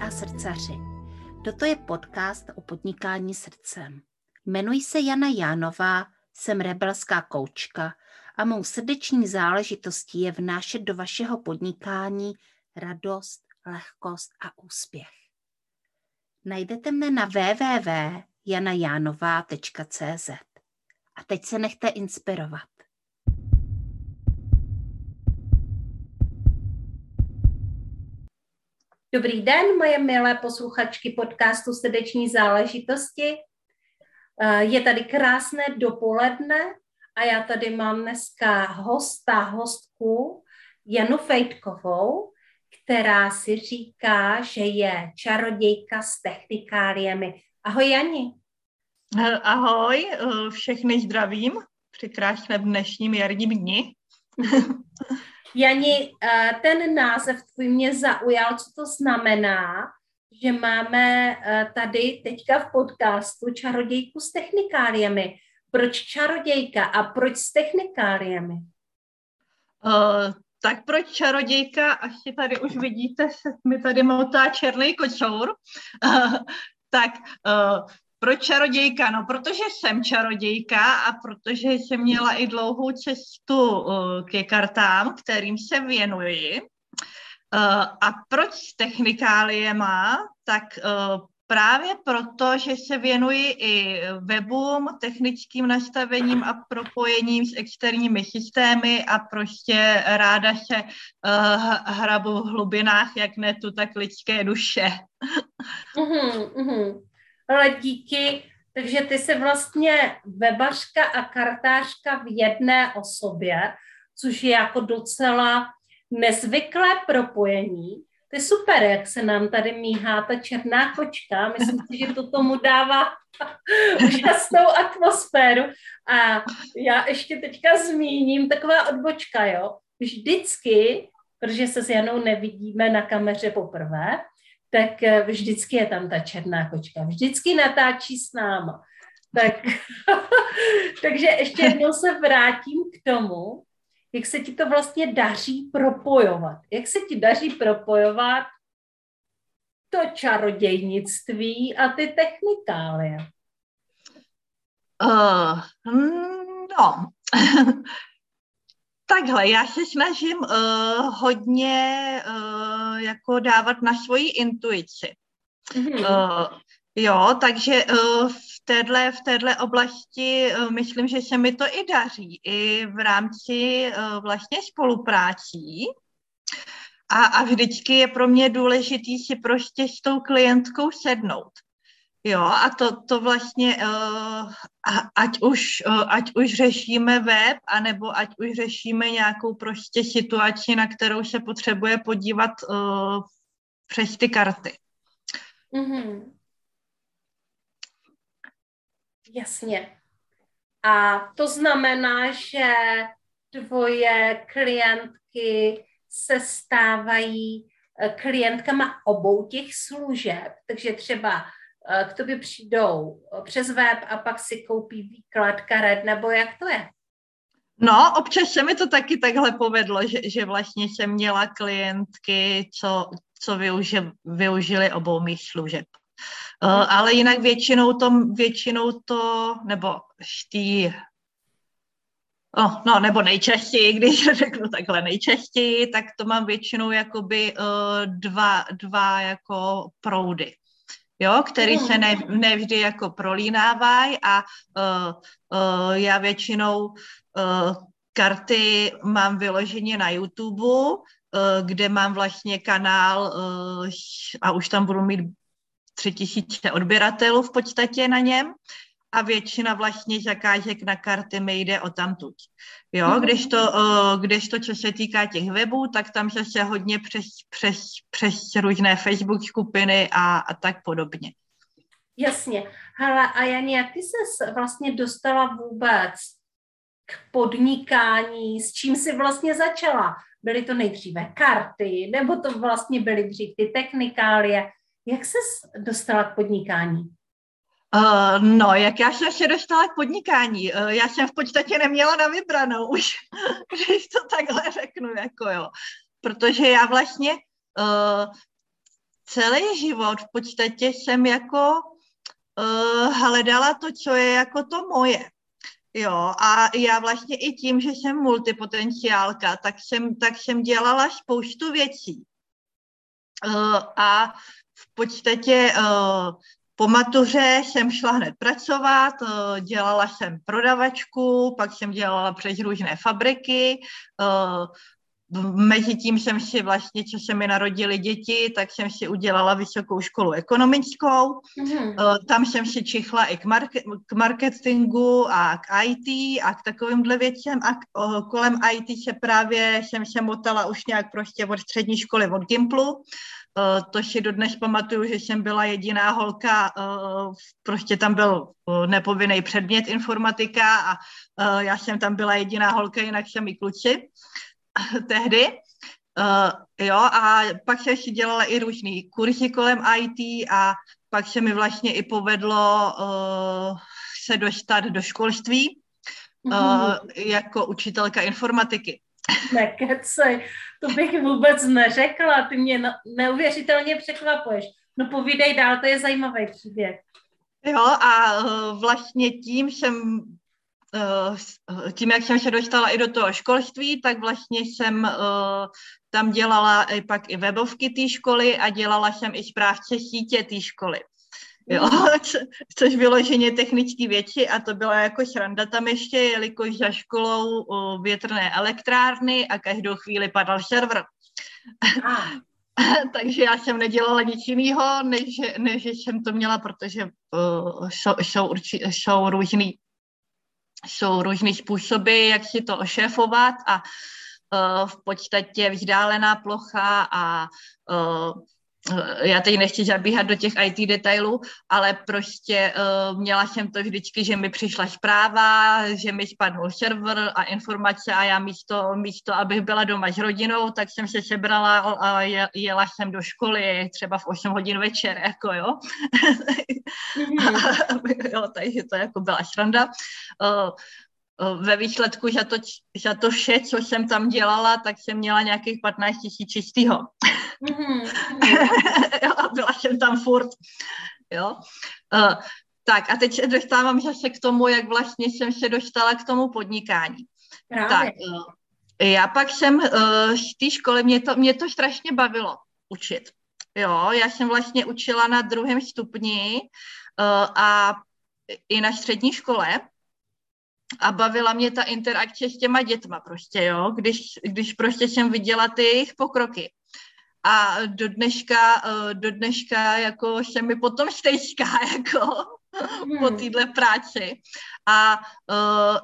a srdcaři. Toto je podcast o podnikání srdcem. Jmenuji se Jana Jánová, jsem rebelská koučka a mou srdeční záležitostí je vnášet do vašeho podnikání radost, lehkost a úspěch. Najdete mne na www.janajánová.cz A teď se nechte inspirovat. Dobrý den, moje milé posluchačky podcastu Srdeční záležitosti. Eh, je tady krásné dopoledne a já tady mám dneska hosta, hostku Janu Fejtkovou, která si říká, že je čarodějka s technikáliemi. Ahoj Jani. Eh, ahoj, eh, všechny zdravím při krásném dnešním jarním dni. Jani, eh, ten název tvůj mě zaujal, co to znamená, že máme eh, tady teďka v podcastu čarodějku s technikáliemi. Proč čarodějka a proč s technikáliemi? Uh, tak proč čarodějka, až si tady už vidíte, se mi tady motá černý kočour, uh, tak uh, proč čarodějka? No, protože jsem čarodějka a protože jsem měla i dlouhou cestu uh, ke kartám, kterým se věnuji. Uh, a proč s technikáliema? Tak uh, právě proto, že se věnuji i webům, technickým nastavením a propojením s externími systémy a prostě ráda se hrabu v hlubinách, jak netu, tak lidské duše. uh-huh, uh-huh ale díky, takže ty jsi vlastně webařka a kartářka v jedné osobě, což je jako docela nezvyklé propojení. To je super, jak se nám tady míhá ta černá kočka. Myslím si, že to tomu dává úžasnou atmosféru. A já ještě teďka zmíním taková odbočka, jo. Vždycky, protože se s Janou nevidíme na kameře poprvé, tak eh, vždycky je tam ta černá kočka. Vždycky natáčí s náma. Tak, takže ještě jednou se vrátím k tomu, jak se ti to vlastně daří propojovat. Jak se ti daří propojovat to čarodějnictví a ty technikálie? Uh, no, Takhle, já se snažím uh, hodně uh, jako dávat na svoji intuici. Mm-hmm. Uh, jo, takže uh, v téhle, v téhle oblasti uh, myslím, že se mi to i daří, i v rámci uh, vlastně spoluprácí. A, a vždycky je pro mě důležitý si prostě s tou klientkou sednout. Jo, a to, to vlastně, uh, ať, už, uh, ať už řešíme web, anebo ať už řešíme nějakou prostě situaci, na kterou se potřebuje podívat uh, přes ty karty. Mm-hmm. Jasně. A to znamená, že tvoje klientky se stávají klientkama obou těch služeb, takže třeba k tobě přijdou eh, přes web a pak si koupí výklad karet, nebo jak to je? No, občas se mi to taky takhle povedlo, že, že vlastně jsem měla klientky, co, co využi, využili obou mých služeb. Uh, ale jinak většinou to, většinou to, nebo štý, oh, no, nebo nejčastěji, když řeknu takhle nejčastěji, tak to mám většinou jakoby uh, dva, dva jako proudy jo, který se ne, nevždy jako prolínávají a uh, uh, já většinou uh, karty mám vyloženě na YouTube, uh, kde mám vlastně kanál uh, a už tam budu mít tři tisíce odběratelů v podstatě na něm a většina vlastně zakázek na karty mi jde o tamtuť. Jo, mhm. když to, když to, co se týká těch webů, tak tam se hodně přes, přes, přes různé Facebook skupiny a, a tak podobně. Jasně. Hele, a Jani, jak ty se vlastně dostala vůbec k podnikání, s čím jsi vlastně začala? Byly to nejdříve karty, nebo to vlastně byly dřív ty technikálie? Jak se dostala k podnikání? Uh, no, jak já jsem se dostala k podnikání? Uh, já jsem v podstatě neměla na vybranou už, když to takhle řeknu, jako jo. Protože já vlastně uh, celý život v podstatě jsem jako uh, hledala to, co je jako to moje. Jo, a já vlastně i tím, že jsem multipotenciálka, tak jsem, tak jsem dělala spoustu věcí. Uh, a v podstatě uh, po matuře jsem šla hned pracovat, uh, dělala jsem prodavačku, pak jsem dělala přes různé fabriky, uh, Mezi tím jsem si vlastně, co se mi narodili děti, tak jsem si udělala vysokou školu ekonomickou. Mm-hmm. Tam jsem si čichla i k, market, k marketingu a k IT a k takovýmhle věcem a k, o, kolem IT se právě jsem se motala už nějak prostě od střední školy, od Gimplu. Uh, to si dodnes pamatuju, že jsem byla jediná holka, uh, prostě tam byl uh, nepovinný předmět informatika a já jsem tam byla jediná holka, jinak jsem i kluci. tehdy. Uh, jo, a pak jsem si dělala i různý kurzy kolem IT a pak se mi vlastně i povedlo uh, se dostat do školství uh, jako učitelka informatiky. Nekecej, to bych vůbec neřekla, ty mě neuvěřitelně překvapuješ. No povídej dál, to je zajímavý příběh. Jo, a uh, vlastně tím jsem Eh, tím, jak jsem se dostala i do toho školství, tak vlastně jsem uh, tam dělala i pak i webovky té školy a dělala jsem i správce sítě té školy. Jo, co, což vyloženě technické věci a to byla jako sranda tam ještě, jelikož za školou větrné elektrárny a každou chvíli padal server. Ah. Takže já jsem nedělala nic jiného, než, než jsem to měla, protože uh, jsou, jsou, jsou různý jsou způsoby, jak si to ošéfovat a uh, v podstatě vzdálená plocha a uh, já teď nechci zabíhat do těch IT detailů, ale prostě uh, měla jsem to vždycky, že mi přišla zpráva, že mi spadnul server a informace a já místo, místo abych byla doma s rodinou, tak jsem se sebrala a jela jsem do školy třeba v 8 hodin večer, jako jo. Mm-hmm. jo takže to jako byla sranda. Uh, ve výsledku za to, za to vše, co jsem tam dělala, tak jsem měla nějakých 15 tisíc čistýho. Mm-hmm. jo, a byla jsem tam furt. Jo. Uh, tak a teď se dostávám zase k tomu, jak vlastně jsem se dostala k tomu podnikání. Právě. Tak, uh, já pak jsem uh, z té školy, mě to, mě to strašně bavilo učit. Jo, já jsem vlastně učila na druhém stupni uh, a i na střední škole a bavila mě ta interakce s těma dětma prostě, jo, když, když prostě jsem viděla ty jejich pokroky. A do dneška, eh, do dneška jako se mi potom stejská, jako hmm. po téhle práci. A uh,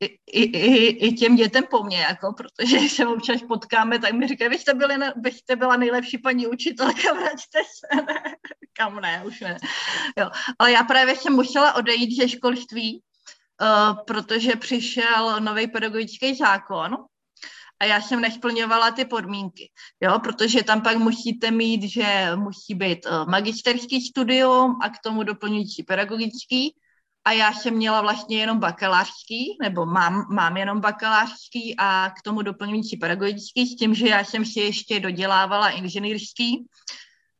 i, i, i těm dětem po mně, jako, protože se občas potkáme, tak mi říkají, vy jste, byli, vy jste byla nejlepší paní učitelka, vraťte se, ne, kam ne, už ne. Jo. Ale já právě jsem musela odejít ze školství, protože přišel nový pedagogický zákon a já jsem nesplňovala ty podmínky, jo, protože tam pak musíte mít, že musí být uh, magisterský studium a k tomu doplňující pedagogický a já jsem měla vlastně jenom bakalářský, nebo mám, mám jenom bakalářský a k tomu doplňující pedagogický, s tím, že já jsem si ještě dodělávala inženýrský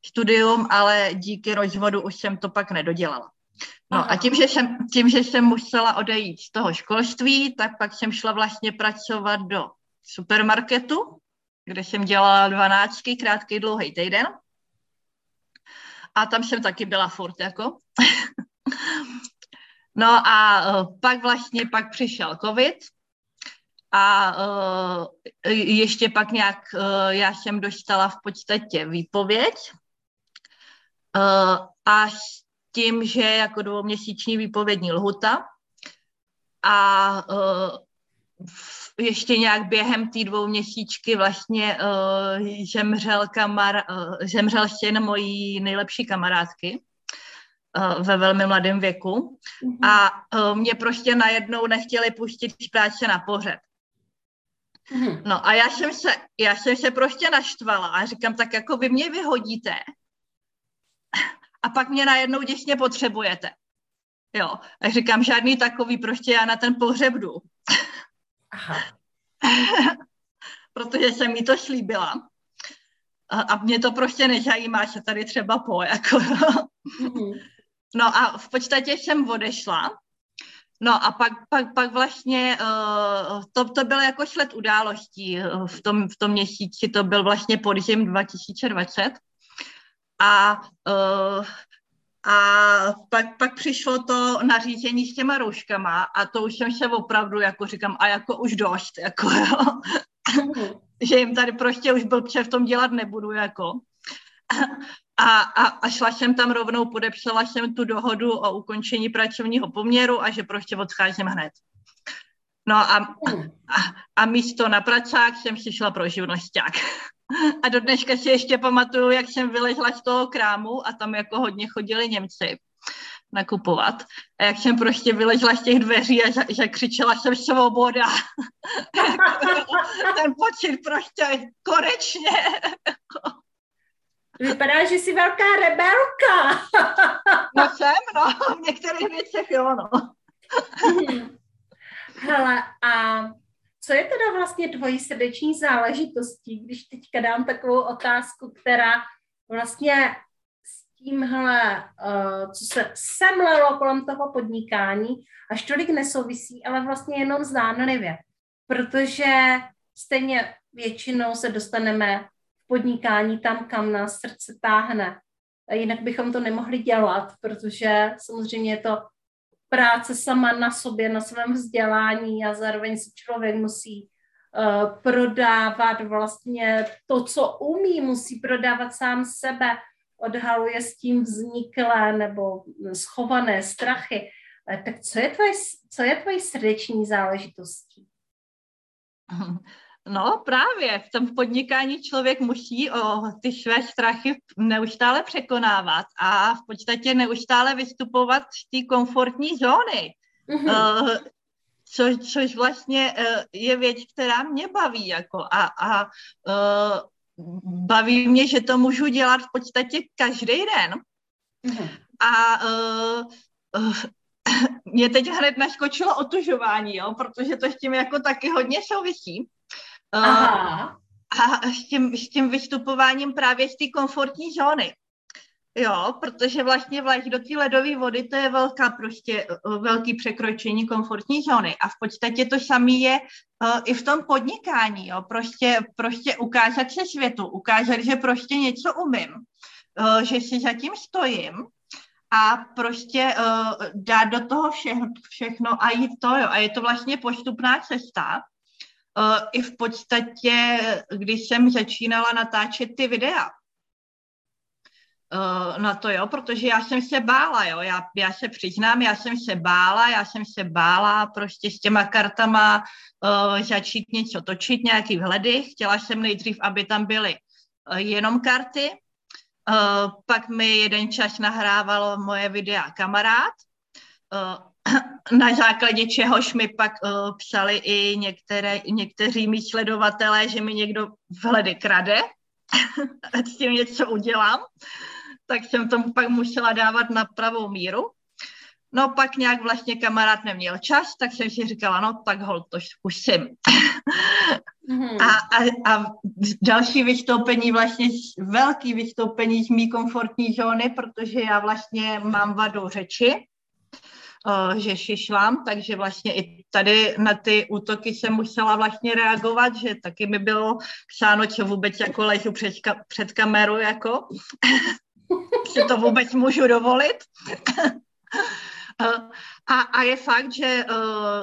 studium, ale díky rozvodu už jsem to pak nedodělala. No a tím že, jsem, tím, že jsem musela odejít z toho školství, tak pak jsem šla vlastně pracovat do supermarketu, kde jsem dělala dvanáctky, krátký, dlouhý týden. A tam jsem taky byla furt, jako. no a uh, pak vlastně, pak přišel covid a uh, ještě pak nějak, uh, já jsem dostala v podstatě výpověď a tím, že jako dvouměsíční výpovědní lhuta a uh, ještě nějak během té dvou měsíčky vlastně uh, zemřel, kamar, uh, zemřel syn mojí nejlepší kamarádky uh, ve velmi mladém věku mm-hmm. a uh, mě prostě najednou nechtěli pustit z práce na pořad. Mm-hmm. No a já jsem, se, já jsem se prostě naštvala a říkám, tak jako vy mě vyhodíte a pak mě najednou děsně potřebujete. Jo, a říkám, žádný takový, prostě já na ten pohřeb jdu. Aha. Protože jsem mi to slíbila. a, a mě to prostě nezajímá, se tady třeba po, jako. Mm-hmm. No a v podstatě jsem odešla. No a pak, pak, pak vlastně uh, to, to bylo jako sled událostí v tom, v tom měsíci, to byl vlastně podzim 2020. A uh, a pak, pak přišlo to nařízení s těma rouškama a to už jsem se opravdu, jako říkám, a jako už dost, jako jo. Že jim tady prostě už byl v tom dělat nebudu, jako. A, a, a šla jsem tam rovnou, podepsala jsem tu dohodu o ukončení pracovního poměru a že prostě odcházím hned. No a, a, a místo na pracák jsem si šla pro živnosták. A do dneška si ještě pamatuju, jak jsem vylezla z toho krámu a tam jako hodně chodili Němci nakupovat. A jak jsem prostě vylezla z těch dveří a že, že křičela jsem svoboda. Ten pocit prostě konečně. Vypadá, že jsi velká rebelka. no jsem, no. V některých věcech jo, no. Hele, a co je teda vlastně tvojí srdeční záležitostí, když teďka dám takovou otázku, která vlastně s tímhle, uh, co se semlelo kolem toho podnikání, až tolik nesouvisí, ale vlastně jenom zdánlivě. Protože stejně většinou se dostaneme v podnikání tam, kam nás srdce táhne. Jinak bychom to nemohli dělat, protože samozřejmě je to práce sama na sobě, na svém vzdělání a zároveň se člověk musí uh, prodávat vlastně to, co umí, musí prodávat sám sebe, odhaluje s tím vzniklé nebo schované strachy. Uh, tak co je tvoje, co je tvoje srdeční záležitostí? No právě, v tom podnikání člověk musí o ty své strachy neustále překonávat a v podstatě neustále vystupovat z té komfortní zóny. Mm-hmm. Uh, co, což vlastně uh, je věc, která mě baví. Jako, a a uh, baví mě, že to můžu dělat v podstatě každý den. Mm-hmm. A uh, uh, mě teď hned naskočilo otužování, jo, protože to s tím jako taky hodně souvisí. Aha. A s tím, s tím vystupováním právě z té komfortní zóny. Jo, protože vlastně vlajk do té ledové vody to je velká prostě, velký překročení komfortní zóny a v podstatě to samé je uh, i v tom podnikání, jo, prostě, prostě ukázat se světu, ukázat, že prostě něco umím, uh, že si zatím stojím a prostě uh, dát do toho všechno, všechno a jít to, jo, a je to vlastně postupná cesta, i v podstatě, když jsem začínala natáčet ty videa. Uh, na to, jo, protože já jsem se bála, jo, já, já se přiznám, já jsem se bála, já jsem se bála prostě s těma kartama uh, začít něco točit, nějaký vhledy, chtěla jsem nejdřív, aby tam byly uh, jenom karty, uh, pak mi jeden čas nahrávalo moje videa kamarád, uh, na základě čehož mi pak uh, psali i některé, někteří mý sledovatelé, že mi někdo vhledy krade, ať s tím něco udělám, tak jsem tomu pak musela dávat na pravou míru. No pak nějak vlastně kamarád neměl čas, tak jsem si říkala, no tak hol, to zkusím. Mm-hmm. A, a, a další vystoupení, vlastně velký vystoupení z mý komfortní zóny, protože já vlastně mám vadu řeči, že šišlám, takže vlastně i tady na ty útoky jsem musela vlastně reagovat, že taky mi bylo psáno, co vůbec jako ležu před, ka- před kameru, jako si to vůbec můžu dovolit. a, a je fakt, že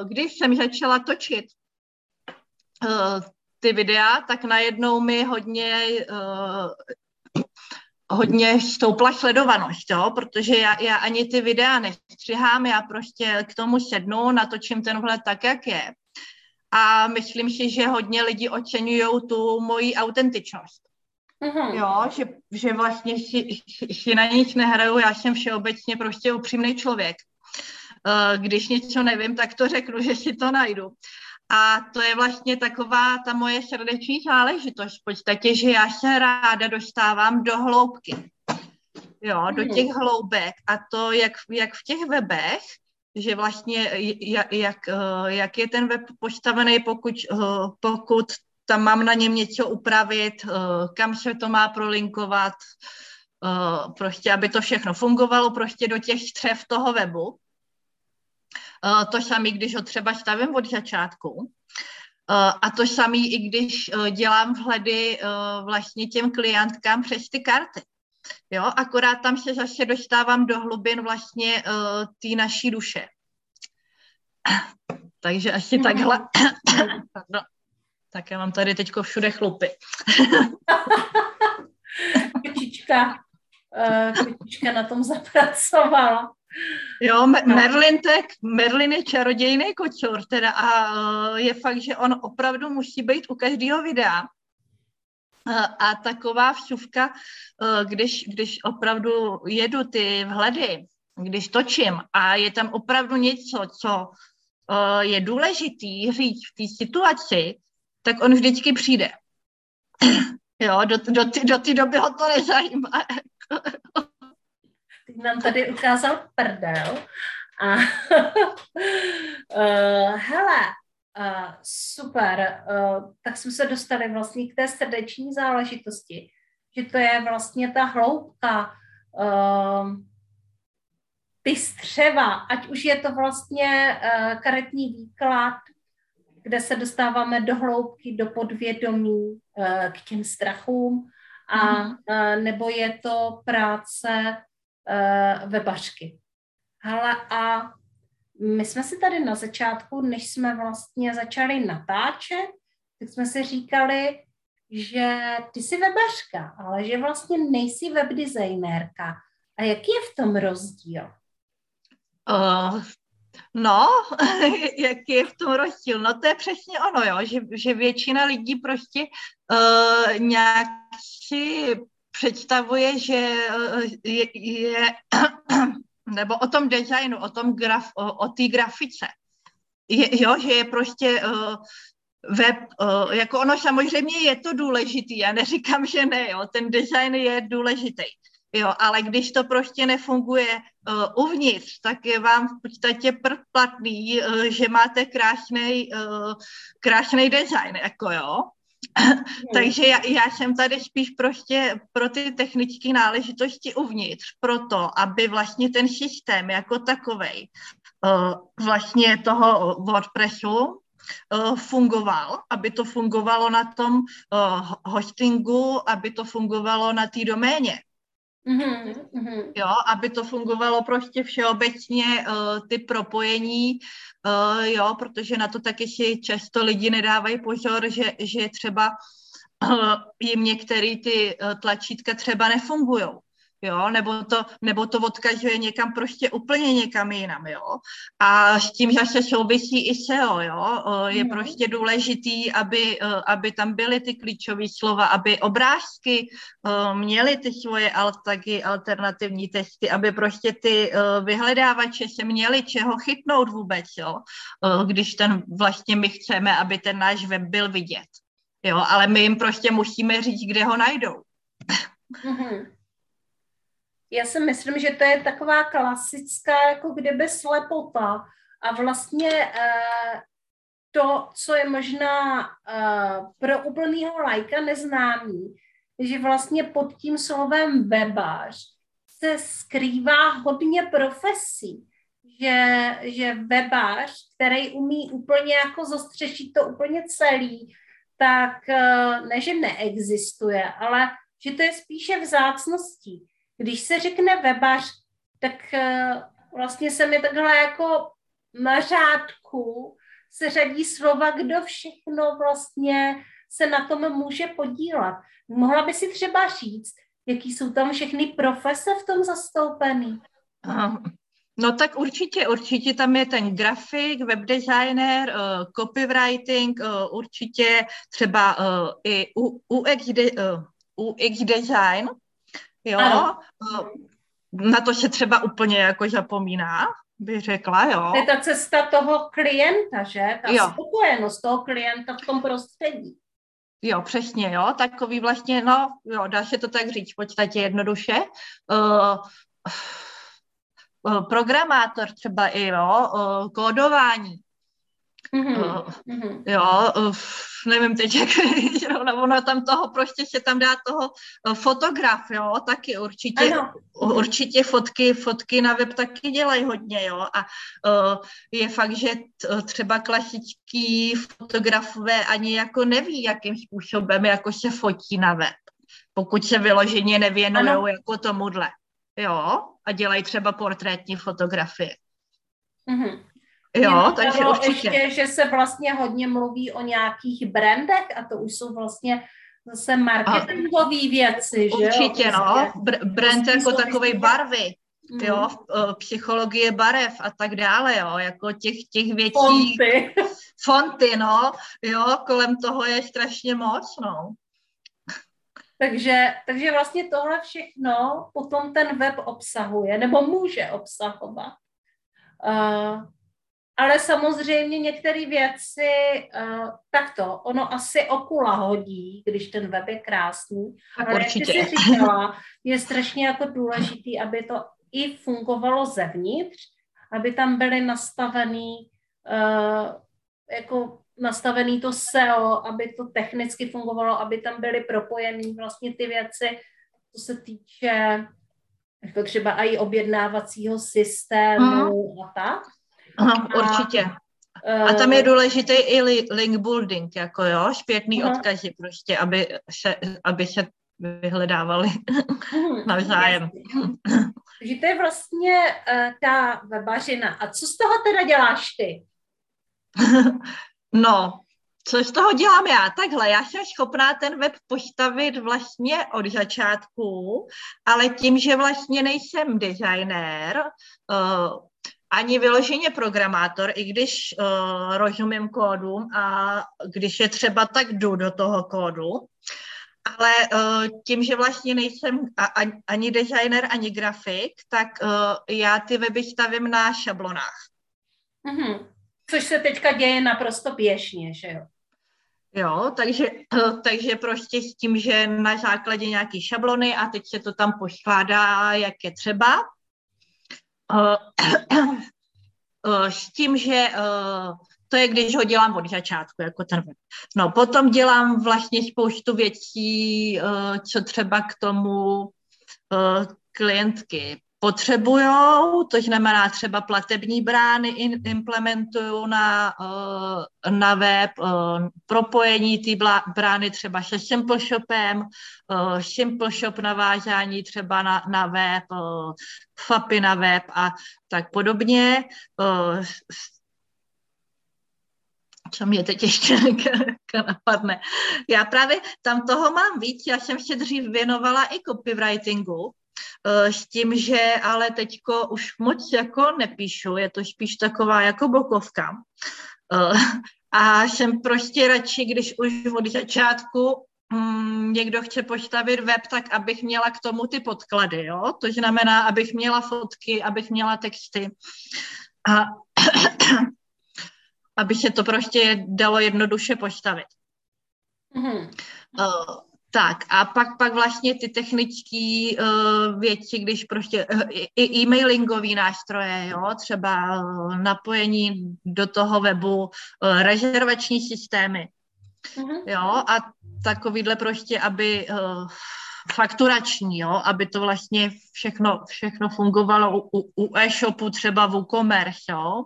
když jsem začala točit ty videa, tak najednou mi hodně hodně stoupla sledovanost, jo? protože já, já ani ty videa nestřihám, já prostě k tomu sednu, natočím tenhle tak, jak je. A myslím si, že hodně lidí oceňují tu moji autentičnost. Mm-hmm. Jo, že, že vlastně si, si na nic nehraju, já jsem všeobecně prostě upřímný člověk. Uh, když něco nevím, tak to řeknu, že si to najdu. A to je vlastně taková ta moje srdeční záležitost v podstatě, že já se ráda dostávám do hloubky. Jo, do hmm. těch hloubek a to jak, jak v těch webech, že vlastně jak, jak, jak je ten web postavený, pokud, pokud tam mám na něm něco upravit, kam se to má prolinkovat, prostě aby to všechno fungovalo prostě do těch střev toho webu. To samé, když ho třeba stavím od začátku. A to samé, i když dělám vhledy vlastně těm klientkám přes ty karty. Jo, akorát tam se zase dostávám do hlubin vlastně uh, té naší duše. Takže asi mm. takhle. no. Tak já mám tady teďko všude chlupy. kočička, uh, kočička na tom zapracovala. Jo, no. Merlin, tak, Merlin je čarodějný kočor, teda a uh, je fakt, že on opravdu musí být u každého videa, a taková vsuvka, eh, když, když opravdu jedu ty vhledy, když točím a je tam opravdu něco, co eh, je důležitý říct v té situaci, tak on vždycky přijde. Jo, do, do, ty, do té doby ho to nezajímá. Teď nám tady ukázal prdel. A, uh, hele, Uh, super, uh, tak jsme se dostali vlastně k té srdeční záležitosti, že to je vlastně ta hloubka, uh, ty střeva, ať už je to vlastně uh, karetní výklad, kde se dostáváme do hloubky, do podvědomí, uh, k těm strachům, a mm. uh, nebo je to práce uh, webařky. Hele, a my jsme si tady na začátku, než jsme vlastně začali natáčet, tak jsme si říkali, že ty jsi webařka, ale že vlastně nejsi webdesignérka. A jaký je v tom rozdíl? Uh, no, jaký je v tom rozdíl? No to je přesně ono, jo, že, že většina lidí prostě uh, nějak si představuje, že uh, je, je nebo o tom designu, o tom graf, o, o té grafice. Je, jo, že je prostě uh, web, uh, jako ono samozřejmě je to důležitý, já neříkám, že ne, jo, ten design je důležitý, jo, ale když to prostě nefunguje uh, uvnitř, tak je vám v podstatě platný, uh, že máte krásný, uh, design, jako jo, Takže já, já jsem tady spíš prostě pro ty technické náležitosti uvnitř, proto, aby vlastně ten systém jako takovej uh, vlastně toho WordPressu uh, fungoval, aby to fungovalo na tom uh, hostingu, aby to fungovalo na té doméně. Mm-hmm. Jo, aby to fungovalo prostě všeobecně uh, ty propojení, uh, jo, protože na to taky si často lidi nedávají pozor, že, že třeba uh, jim některé ty uh, tlačítka třeba nefungují jo, nebo to, nebo to odkazuje někam prostě úplně někam jinam, jo. A s tím zase souvisí i SEO, jo. Je mm. prostě důležitý, aby, aby tam byly ty klíčové slova, aby obrázky měly ty svoje taky alternativní testy, aby prostě ty vyhledávače se měly čeho chytnout vůbec, jo. Když ten vlastně my chceme, aby ten náš web byl vidět. Jo, ale my jim prostě musíme říct, kde ho najdou. Mm-hmm já si myslím, že to je taková klasická jako kdyby slepota a vlastně uh, to, co je možná uh, pro úplného lajka neznámý, že vlastně pod tím slovem webař se skrývá hodně profesí. Že, že webař, který umí úplně jako zastřešit to úplně celý, tak uh, ne, že neexistuje, ale že to je spíše vzácností. Když se řekne webař, tak uh, vlastně se mi takhle jako na řádku se řadí slova, kdo všechno vlastně se na tom může podílet. Mohla by si třeba říct, jaký jsou tam všechny profese v tom zastoupený? No tak určitě, určitě tam je ten grafik, webdesigner, uh, copywriting, uh, určitě třeba i UX, UX design, Jo, ano. na to se třeba úplně jako zapomíná, bych řekla, jo. To je ta cesta toho klienta, že? Ta jo. spokojenost toho klienta v tom prostředí. Jo, přesně, jo, takový vlastně, no, jo, dá se to tak říct v podstatě jednoduše. Uh, programátor třeba i, jo, uh, kódování. Mm-hmm. Uh, jo, uh, nevím teď, jak zrovna ono tam toho, prostě se tam dá toho uh, fotograf, jo, taky určitě, ano. určitě fotky, fotky na web taky dělají hodně, jo, a uh, je fakt, že t, třeba klasický fotografové ani jako neví, jakým způsobem jako se fotí na web, pokud se vyloženě nevěnují jako tomuhle, jo, a dělají třeba portrétní fotografie. Mm-hmm. Jo, takže určitě. Ještě, že se vlastně hodně mluví o nějakých brandech a to už jsou vlastně zase marketingové věci, že Určitě, jo? no. Prostě Br- brand jako takový barvy, mm. jo, psychologie barev a tak dále, jo, jako těch, těch věcí. Fonty. Fonty, no, jo, kolem toho je strašně moc, no. Takže, takže vlastně tohle všechno potom ten web obsahuje, nebo může obsahovat. Uh, ale samozřejmě některé věci, uh, takto, ono asi okula hodí, když ten web je krásný. Tak ale určitě. jak jsi říkala, je strašně jako důležitý, aby to i fungovalo zevnitř, aby tam byly nastavený uh, jako nastavený to SEO, aby to technicky fungovalo, aby tam byly propojený vlastně ty věci, co se týče jako třeba i objednávacího systému hmm. a tak. Aha, určitě. A tam je eh, důležitý i link building, jako jo, špětný aha. odkazy prostě, aby se, aby se vyhledávali hmm, navzájem. Takže to je vlastně uh, ta webařina. A co z toho teda děláš ty? no, co z toho dělám já? Takhle, já jsem schopná ten web postavit vlastně od začátku, ale tím, že vlastně nejsem designér, uh, ani vyloženě programátor, i když uh, rozumím kódům a když je třeba, tak jdu do toho kódu. Ale uh, tím, že vlastně nejsem a, a, ani designer, ani grafik, tak uh, já ty weby stavím na šablonách. Mm-hmm. Což se teďka děje naprosto běžně, že jo? Jo, takže, takže prostě s tím, že na základě nějaký šablony a teď se to tam poskládá, jak je třeba, s tím, že to je, když ho dělám od začátku, jako ten web. No, potom dělám vlastně spoustu věcí, co třeba k tomu klientky potřebujou, to znamená třeba platební brány implementuju na, eh, na web, eh, propojení té brány třeba se Simple Shopem, eh, Simple Shop navázání třeba na, na web, FAPy na web a tak podobně. Co mě teď ještě napadne? Já právě tam toho mám víc, já jsem se dřív věnovala i copywritingu, s tím, že ale teďko už moc jako nepíšu, je to spíš taková jako bokovka. Eh, a jsem prostě radši, když už od začátku mm, někdo chce postavit web, tak abych měla k tomu ty podklady, jo? To znamená, abych měla fotky, abych měla texty a aby se to prostě dalo jednoduše postavit. Mm-hmm. Uh, tak a pak, pak vlastně ty technické uh, věci, když prostě uh, i e-mailingový nástroje, jo, třeba uh, napojení do toho webu, uh, rezervační systémy, uh-huh. jo, a takovýhle prostě, aby uh, fakturační, jo, aby to vlastně všechno, všechno fungovalo u, u e-shopu, třeba v WooCommerce, jo,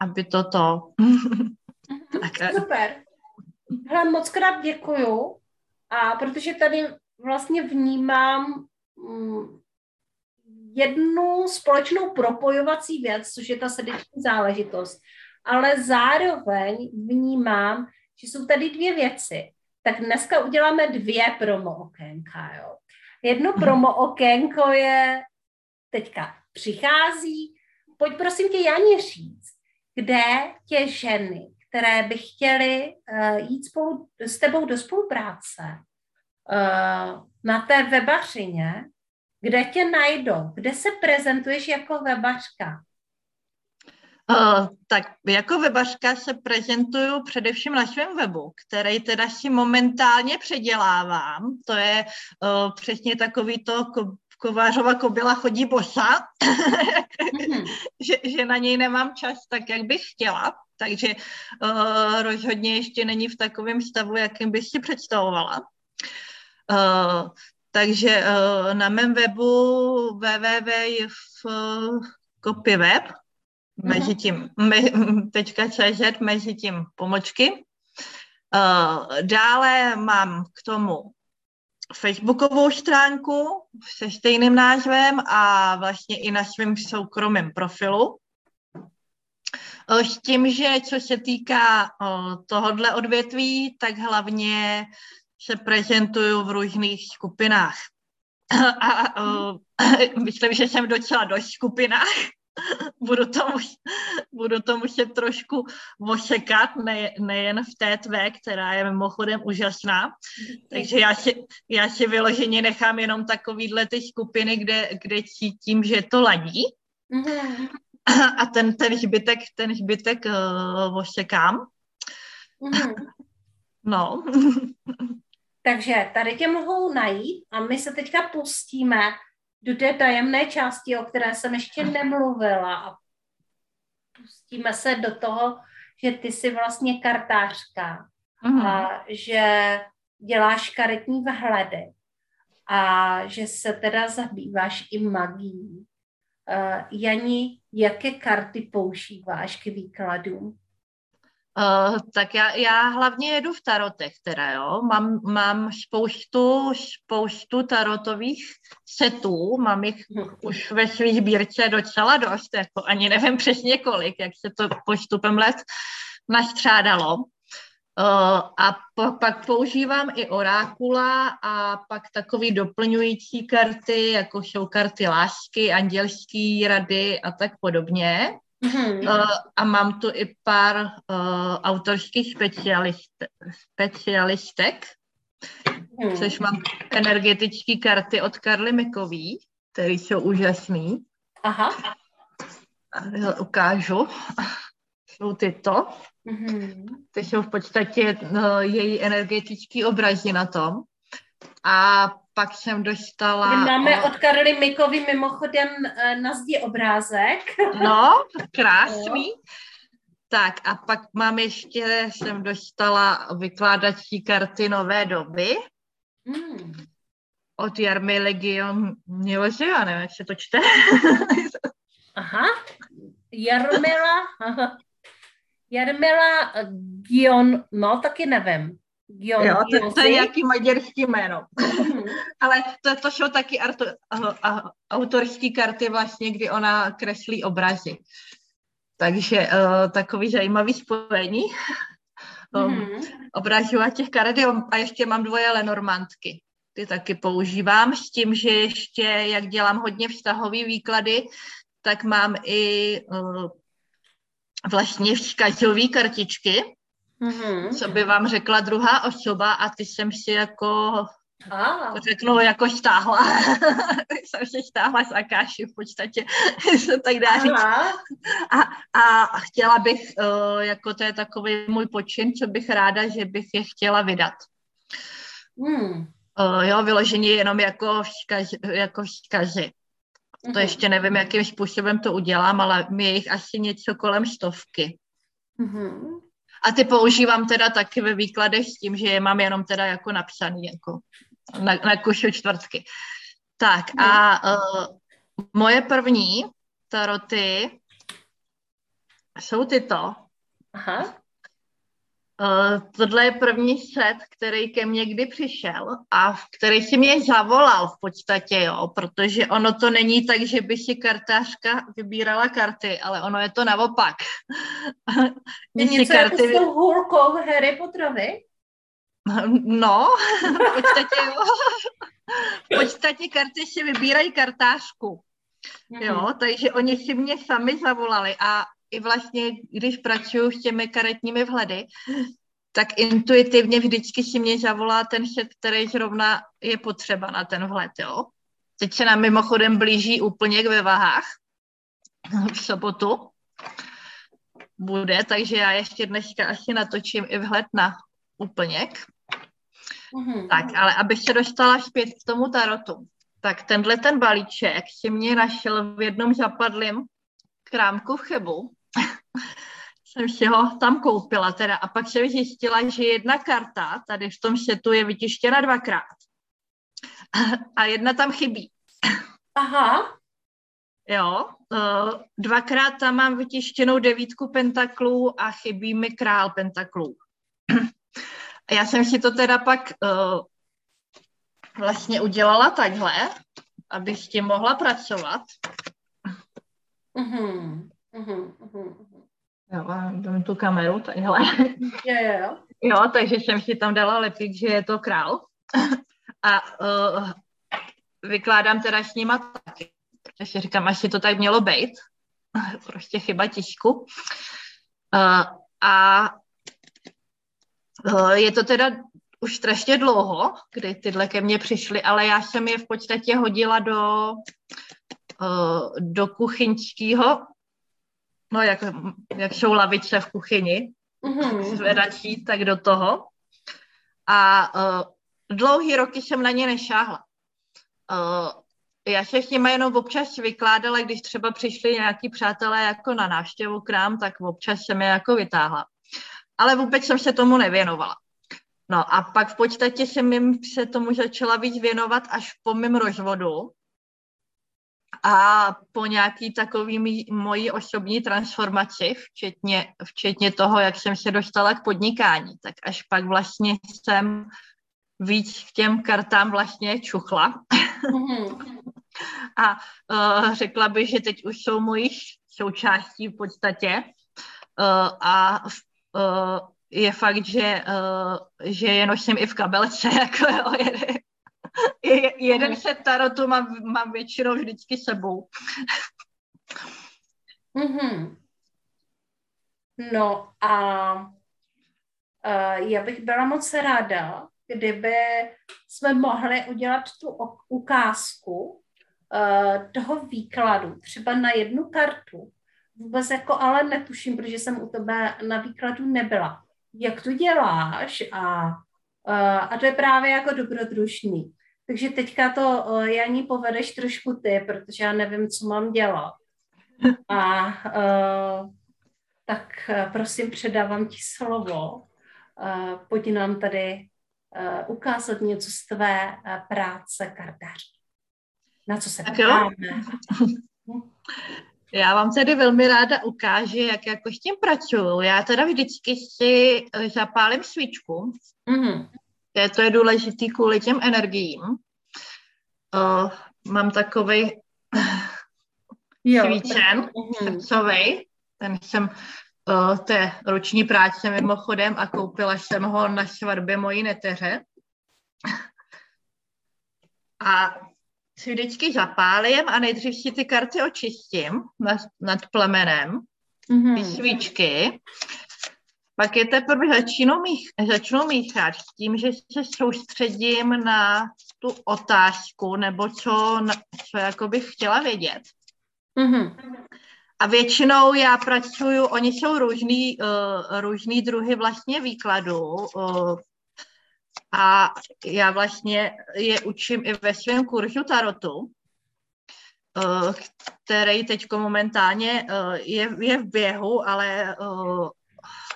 aby toto. tak, Super. Hele, moc krát děkuju. A protože tady vlastně vnímám mm, jednu společnou propojovací věc, což je ta srdeční záležitost, ale zároveň vnímám, že jsou tady dvě věci. Tak dneska uděláme dvě promo okénka. Jo. Jedno mhm. promo okénko je teďka přichází. Pojď prosím tě, Janě, říct, kde tě ženy, které by chtěly uh, jít spolu, s tebou do spolupráce uh, na té webařině, kde tě najdou, kde se prezentuješ jako webařka? Uh, tak jako webařka se prezentuju především na svém webu, který teda si momentálně předělávám. To je uh, přesně takový to Kovářova kobila chodí bosa, mm-hmm. že, že na něj nemám čas tak, jak bych chtěla, takže uh, rozhodně ještě není v takovém stavu, jakým bych si představovala. Uh, takže uh, na mém webu www.copyweb mm-hmm. mezi tím me, .cz mezi tím pomočky. Uh, dále mám k tomu facebookovou stránku se stejným názvem a vlastně i na svém soukromém profilu. S tím, že co se týká tohohle odvětví, tak hlavně se prezentuju v různých skupinách. A, a myslím, že jsem docela dost skupinách. budu, to, budu to muset trošku osekat, ne, nejen v té tvé, která je mimochodem úžasná. Takže já si, já si vyloženě nechám jenom takovýhle ty skupiny, kde, kde cítím, že to ladí. Mm-hmm. A ten, ten zbytek, ten zbytek uh, osekám. Mm-hmm. No. Takže tady tě mohou najít a my se teďka pustíme do té tajemné části, o které jsem ještě nemluvila a pustíme se do toho, že ty jsi vlastně kartářka mm. a že děláš karetní vhledy a že se teda zabýváš i magií. Uh, Jani, jaké karty používáš k výkladům? Uh, tak já, já hlavně jedu v tarotech teda, jo. Mám, mám spoustu, spoustu tarotových setů, mám jich už ve svých sbírce docela dost, jako ani nevím přesně kolik, jak se to postupem let nastřádalo. Uh, a po, pak používám i orákula a pak takový doplňující karty, jako jsou karty lásky, andělský rady a tak podobně. Mm-hmm. Uh, a mám tu i pár uh, autorských specialist, specialistek, mm. což mám energetické karty od Karly Mikový, které jsou úžasný. Aha. Já ukážu. Jsou tyto. Mm-hmm. Ty jsou v podstatě uh, její energetické obrazy na tom. A pak jsem dostala... My máme od Karly Mikovy mimochodem eh, na zdi obrázek. No, krásný. Tak a pak mám ještě, jsem dostala vykládací karty nové doby. Mm. Od Jarmy Legion Milože, já nevím, jak se to čte. Aha, Jarmila, aha. Jarmila Gion, no taky nevím. Jo, jo to, to je nějaký maďarský jméno. Mhm. Ale to, to jsou taky arto, autorské karty vlastně, kdy ona kreslí obrazy. Takže uh, takový zajímavý spojení. um, mm-hmm. Obražu a těch karet a ještě mám dvoje lenormantky. Ty taky používám s tím, že ještě, jak dělám hodně vztahový výklady, tak mám i uh, vlastně vzkazové kartičky, Mm-hmm. Co by vám řekla druhá osoba a ty jsem si jako Ah. Řeknu, jako stáhla. jsem si stáhla z Akáši v podstatě, se tak dá říct. A, a chtěla bych, uh, jako to je takový můj počin, co bych ráda, že bych je chtěla vydat. Hmm. Uh, jo, vyloženě jenom jako vzkaz, jako vzkazy. To mm-hmm. ještě nevím, jakým způsobem to udělám, ale mi je jich asi něco kolem stovky. Mm-hmm. A ty používám teda taky ve výkladech s tím, že je mám jenom teda jako napsaný jako na, na kušu čtvrtky. Tak a uh, moje první taroty jsou tyto. Aha. Uh, tohle je první set, který ke mně kdy přišel a který si mě zavolal v podstatě, jo, protože ono to není tak, že by si kartářka vybírala karty, ale ono je to naopak. je něco jako karty... jako s tou hůlkou Harry Potterovi? No, v podstatě jo. V podstatě karty si vybírají kartářku. Jo, mhm. takže oni si mě sami zavolali a i vlastně, když pracuju s těmi karetními vhledy, tak intuitivně vždycky si mě zavolá ten set, který zrovna je potřeba na ten vhled, jo. Teď se nám mimochodem blíží úplně ve váhách v sobotu bude, takže já ještě dneska asi natočím i vhled na úplněk. Mm-hmm. Tak, ale abych se dostala zpět k tomu tarotu. tak tenhle ten balíček si mě našel v jednom zapadlém krámku v Chebu. Jsem si ho tam koupila teda a pak jsem zjistila, že jedna karta tady v tom setu je vytištěna dvakrát a jedna tam chybí. Aha. Jo, uh, dvakrát tam mám vytištěnou devítku pentaklů a chybí mi král pentaklů. a já jsem si to teda pak uh, vlastně udělala takhle, abych s tím mohla pracovat. Mhm, mhm, mhm. Jo, dám tu kameru, takhle. Jo, jo. Jo, takže jsem si tam dala lepit, že je to král. A uh, vykládám teda s nima taky. Protože si říkám, až si to tak mělo být. prostě chyba tišku. Uh, a uh, je to teda už strašně dlouho, kdy tyhle ke mně přišly, ale já jsem je v podstatě hodila do, uh, do kuchyňského, no jak, jak jsou lavice v kuchyni, mm-hmm. zvedačí, tak do toho. A uh, dlouhý roky jsem na ně nešáhla. Uh, já se s nimi jenom občas vykládala, když třeba přišli nějaký přátelé jako na návštěvu k nám, tak občas jsem je jako vytáhla. Ale vůbec jsem se tomu nevěnovala. No a pak v podstatě jsem jim se tomu začala víc věnovat až po mém rozvodu a po nějaký takový mojí osobní transformaci, včetně, včetně toho, jak jsem se dostala k podnikání, tak až pak vlastně jsem víc k těm kartám vlastně čuchla. Mm-hmm. a uh, řekla bych, že teď už jsou mojí součástí v podstatě. Uh, a uh, je fakt, že, uh, že je nosím i v kabelce, jako jo, jeden, jeden set tarotu mám, mám většinou vždycky sebou. mm-hmm. No a uh, já bych byla moc ráda, kdyby jsme mohli udělat tu ukázku uh, toho výkladu, třeba na jednu kartu. Vůbec jako ale netuším, protože jsem u tebe na výkladu nebyla jak to děláš a, a to je právě jako dobrodružný. Takže teďka to, Janí, povedeš trošku ty, protože já nevím, co mám dělat. A uh, tak prosím, předávám ti slovo. Uh, pojď nám tady uh, ukázat něco z tvé uh, práce kartář. Na co se ptáme. Já vám tedy velmi ráda ukážu, jak jako s tím pracuju. Já teda vždycky si zapálím svíčku. Mm-hmm. To je důležitý kvůli těm energiím. Uh, mám takový svíčen mm-hmm. srdcový. Ten jsem uh, té ruční práce mimochodem a koupila jsem ho na svatbě mojí neteře. A si vždycky zapálím a nejdřív si ty karty očistím nad, nad plemenem, mm-hmm. ty svíčky. Pak je teprve začnu, mých, začnu míchat s tím, že se soustředím na tu otázku, nebo co, co jako bych chtěla vědět. Mm-hmm. A většinou já pracuju, oni jsou různý, uh, různý druhy vlastně výkladu. Uh, a já vlastně je učím i ve svém kurzu tarotu, eh, který teď momentálně eh, je, je v běhu, ale eh,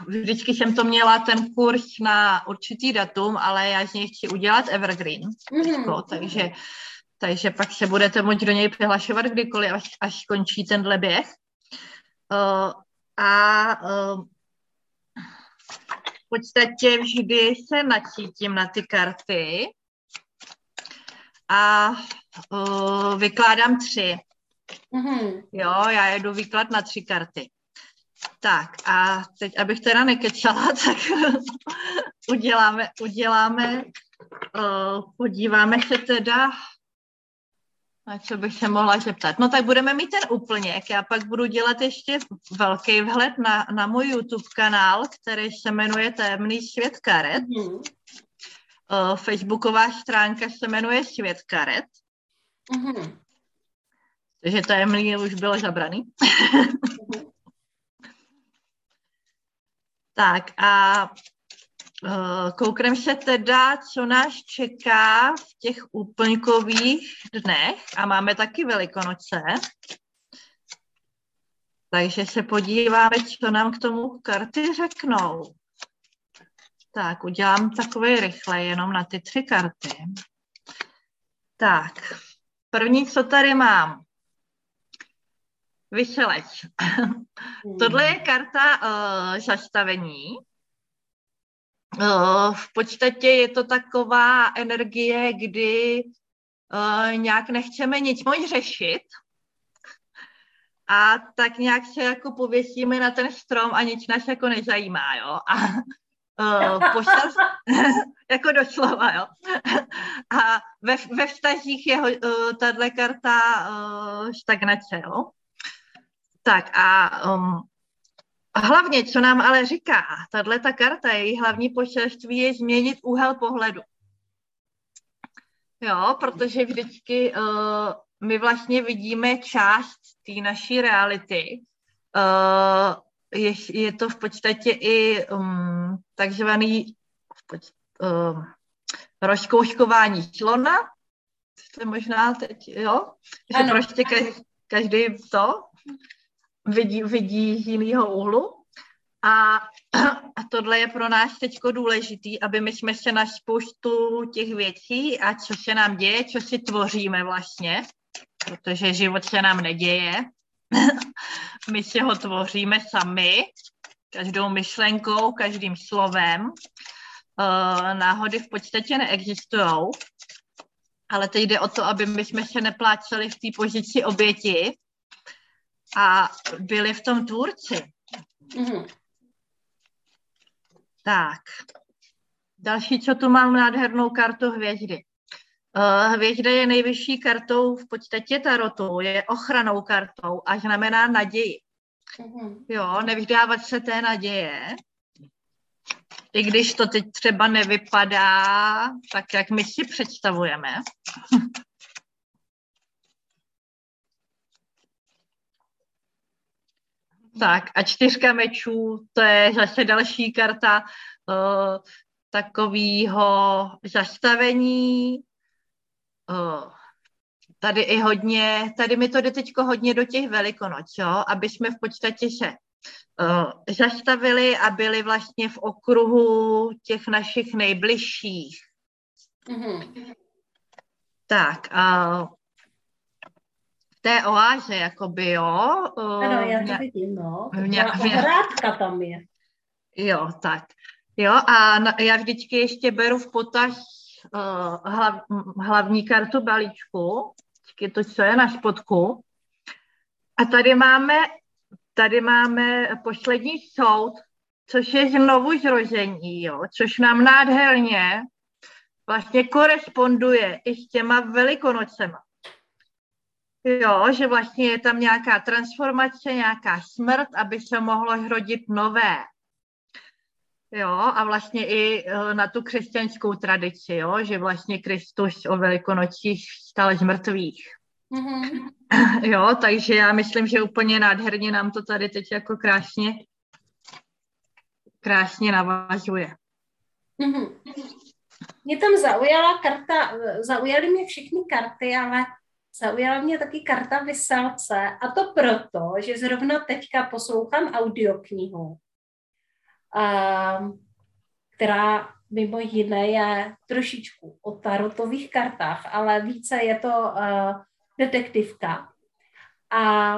vždycky jsem to měla ten kurz na určitý datum, ale já z něj chci udělat evergreen, mm-hmm. takže, takže pak se budete moct do něj přihlašovat kdykoliv, až, až skončí tenhle běh. Uh, a uh, podstatě vždy se načítím na ty karty a uh, vykládám tři. Mm-hmm. Jo, já jedu výklad na tři karty. Tak a teď, abych teda nekečala, tak uděláme, uděláme, uh, podíváme se teda a co bych se mohla zeptat? No tak budeme mít ten úplněk. Já pak budu dělat ještě velký vhled na, na můj YouTube kanál, který se jmenuje Temný svět karet. Mm. Uh, Facebooková stránka se jmenuje Svět karet. Mm. Takže tajemný už bylo zabraný. mm. Tak a Uh, koukneme se teda, co nás čeká v těch úplňkových dnech a máme taky Velikonoce. Takže se podíváme, co nám k tomu karty řeknou. Tak, udělám takové rychle, jenom na ty tři karty. Tak, první, co tady mám. Vyšeleč. Tohle je karta uh, zastavení. Uh, v podstatě je to taková energie, kdy uh, nějak nechceme nic moc řešit a tak nějak se jako pověsíme na ten strom a nic nás jako nezajímá, jo. A uh, pošťast... jako doslova, jo. a ve, ve vztazích je uh, tahle karta uh, stagnace, jo. Tak a um, hlavně, co nám ale říká, tahle ta karta, její hlavní poselství je změnit úhel pohledu. Jo, protože vždycky uh, my vlastně vidíme část té naší reality. Uh, je, je to v podstatě i um, takzvaný v podstatě, um, rozkouškování slona, to možná teď, jo? Že ano. prostě každý, každý to vidí, vidí z jiného úhlu. A, a tohle je pro nás teď důležitý, aby my jsme se na spoustu těch věcí a co se nám děje, co si tvoříme vlastně, protože život se nám neděje. My si ho tvoříme sami, každou myšlenkou, každým slovem. Eh, náhody v podstatě neexistují, ale teď jde o to, aby my jsme se nepláceli v té pozici oběti a byli v tom tvůrci. Mm-hmm. Tak. Další, co tu mám, nádhernou kartu hvězdy. Uh, hvězda je nejvyšší kartou v podstatě tarotu, je ochranou kartou a znamená naději. Mm-hmm. Jo, nevzdávat se té naděje, i když to teď třeba nevypadá tak, jak my si představujeme. tak a čtyřka mečů, to je zase další karta uh, takového zastavení, tady i hodně, tady mi to jde teď hodně do těch velikonoc, jo, aby jsme v podstatě se uh, zastavili a byli vlastně v okruhu těch našich nejbližších. Mm-hmm. Tak, uh, té oáze, jakoby, jo. Uh, ano, já to vidím, no. Hrádka tam je. Jo, tak. Jo, a na, já vždycky ještě beru v potaz uh, hlav, hlavní kartu balíčku, to, co je na spodku. A tady máme, tady máme poslední soud, což je znovu zrození, jo, což nám nádherně vlastně koresponduje i s těma velikonocema. Jo, že vlastně je tam nějaká transformace, nějaká smrt, aby se mohlo hrodit nové. Jo, a vlastně i eh, na tu křesťanskou tradici, jo, že vlastně Kristus o velikonocích stal z mrtvých. Mm-hmm. Jo, takže já myslím, že úplně nádherně nám to tady teď jako krásně krásně navazuje. Mm-hmm. Mě tam zaujala karta, zaujaly mě všechny karty, ale zaujala mě taky karta Vysalce a to proto, že zrovna teďka poslouchám audioknihu která mimo jiné je trošičku o tarotových kartách, ale více je to detektivka. A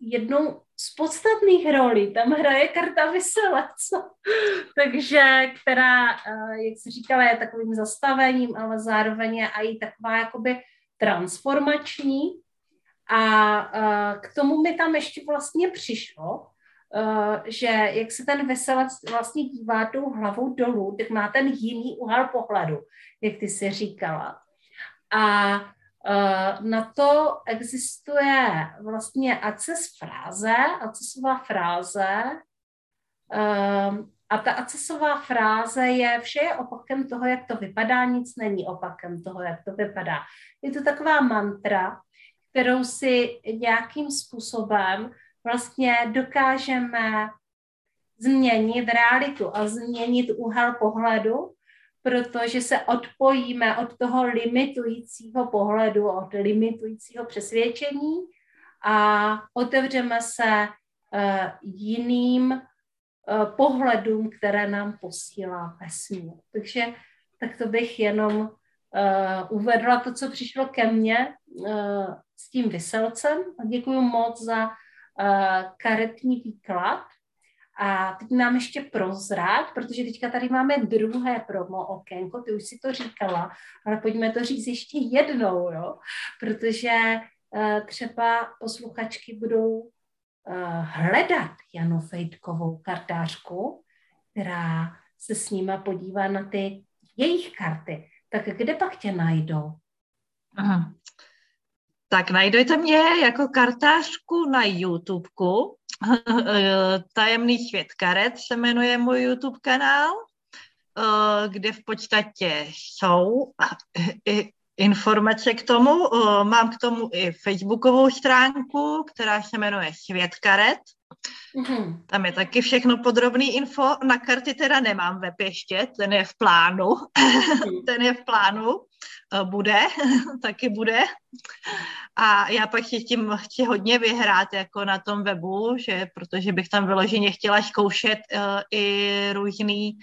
jednou z podstatných rolí tam hraje karta Vyselec, takže která, jak se říkala, je takovým zastavením, ale zároveň je i taková jakoby transformační. A uh, k tomu mi tam ještě vlastně přišlo, Uh, že jak se ten veselec vlastně dívá tou hlavou dolů, tak má ten jiný úhel pohledu, jak ty si říkala. A uh, na to existuje vlastně acces fráze, accesová fráze, a ta accesová fráze je, vše je opakem toho, jak to vypadá, nic není opakem toho, jak to vypadá. Je to taková mantra, kterou si nějakým způsobem vlastně dokážeme změnit realitu a změnit úhel pohledu, protože se odpojíme od toho limitujícího pohledu, od limitujícího přesvědčení a otevřeme se uh, jiným pohledům, které nám posílá vesmír. Takže tak to bych jenom uh, uvedla to, co přišlo ke mně uh, s tím vyselcem. Děkuji moc za uh, karetní výklad. A teď nám ještě prozrát, protože teďka tady máme druhé promo okénko, ty už si to říkala, ale pojďme to říct ještě jednou, jo? protože třeba posluchačky budou hledat Janu Fejdkovou kartářku, která se s nima podívá na ty jejich karty. Tak kde pak tě najdou? Aha. Tak najdete mě jako kartářku na YouTubeku. Tajemný svět karet se jmenuje můj YouTube kanál, eh, kde v podstatě jsou informace k tomu. Mám k tomu i facebookovou stránku, která se jmenuje Svět karet. Mm-hmm. Tam je taky všechno podrobný info. Na karty teda nemám web ještě, ten je v plánu. Mm-hmm. ten je v plánu. Eh, bude, taky bude. A já pak si tím chci hodně vyhrát jako na tom webu, že protože bych tam vyloženě chtěla zkoušet uh, i různý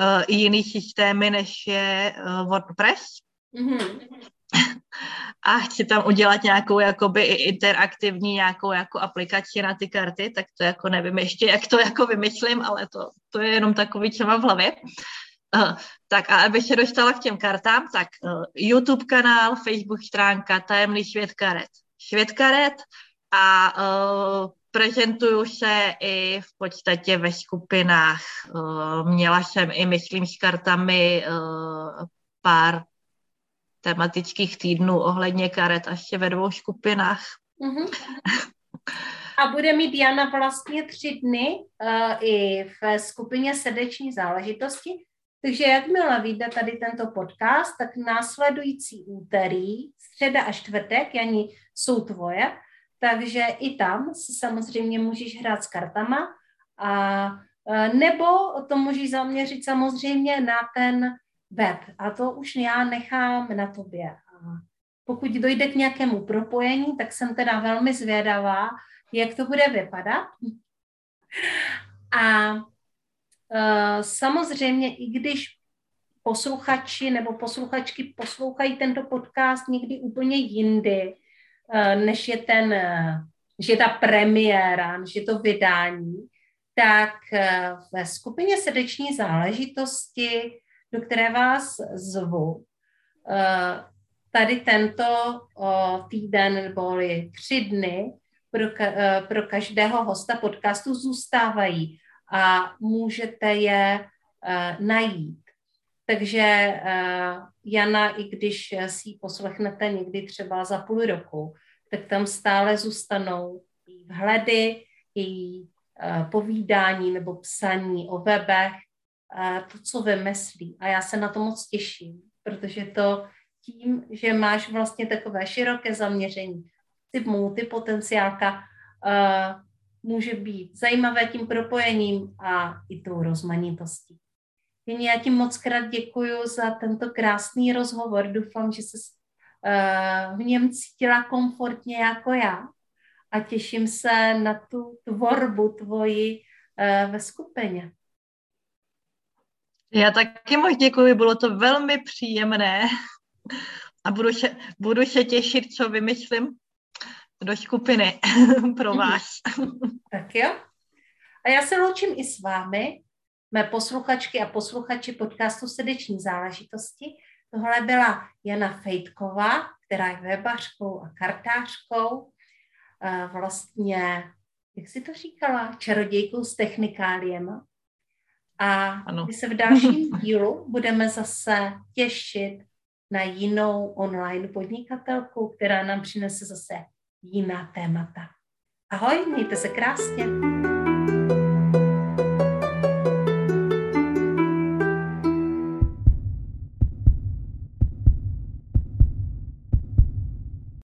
uh, i jiný systémy, než je uh, WordPress. Mm-hmm. a chci tam udělat nějakou jakoby interaktivní nějakou jako aplikaci na ty karty, tak to jako nevím ještě, jak to jako vymyslím, ale to, to je jenom takový, co mám v hlavě. Uh, tak a aby se dostala k těm kartám, tak uh, YouTube kanál, Facebook stránka Tajemný svět karet. Svět karet a uh, prezentuju se i v podstatě ve skupinách. Měla jsem i, myslím, s kartami pár tematických týdnů ohledně karet ještě ve dvou skupinách. Mm-hmm. A bude mít Jana vlastně tři dny uh, i v skupině srdeční záležitosti. Takže jakmile vyjde tady tento podcast, tak následující úterý, středa a čtvrtek, Jani, jsou tvoje, takže i tam si samozřejmě můžeš hrát s kartama a e, nebo to můžeš zaměřit samozřejmě na ten web. A to už já nechám na tobě. A pokud dojde k nějakému propojení, tak jsem teda velmi zvědavá, jak to bude vypadat. A uh, samozřejmě, i když posluchači nebo posluchačky poslouchají tento podcast někdy úplně jindy, uh, než je ten, uh, než je ta premiéra, než je to vydání, tak ve skupině srdeční záležitosti do které vás zvu. Eh, tady tento týden nebo tři dny pro, eh, pro každého hosta podcastu zůstávají a můžete je eh, najít. Takže Jana, i když si ji poslechnete někdy třeba za půl roku, tak tam stále zůstanou její vhledy, její povídání nebo psaní o webech, to, co vymyslí. A já se na to moc těším, protože to tím, že máš vlastně takové široké zaměření, typ multipotenciálka, může být zajímavé tím propojením a i tou rozmanitostí. Jen já ti moc krát děkuji za tento krásný rozhovor. Doufám, že se v něm cítila komfortně jako já a těším se na tu tvorbu tvoji ve skupině. Já taky moc děkuji, bylo to velmi příjemné a budu se, budu se těšit, co vymyslím do skupiny pro vás. tak jo. A já se loučím i s vámi, mé posluchačky a posluchači podcastu Srdeční záležitosti. Tohle byla Jana Fejtková, která je webařkou a kartářkou, vlastně, jak si to říkala, čarodějkou s technikáliema. A ano. my se v dalším dílu budeme zase těšit na jinou online podnikatelku, která nám přinese zase jiná témata. Ahoj, mějte se krásně.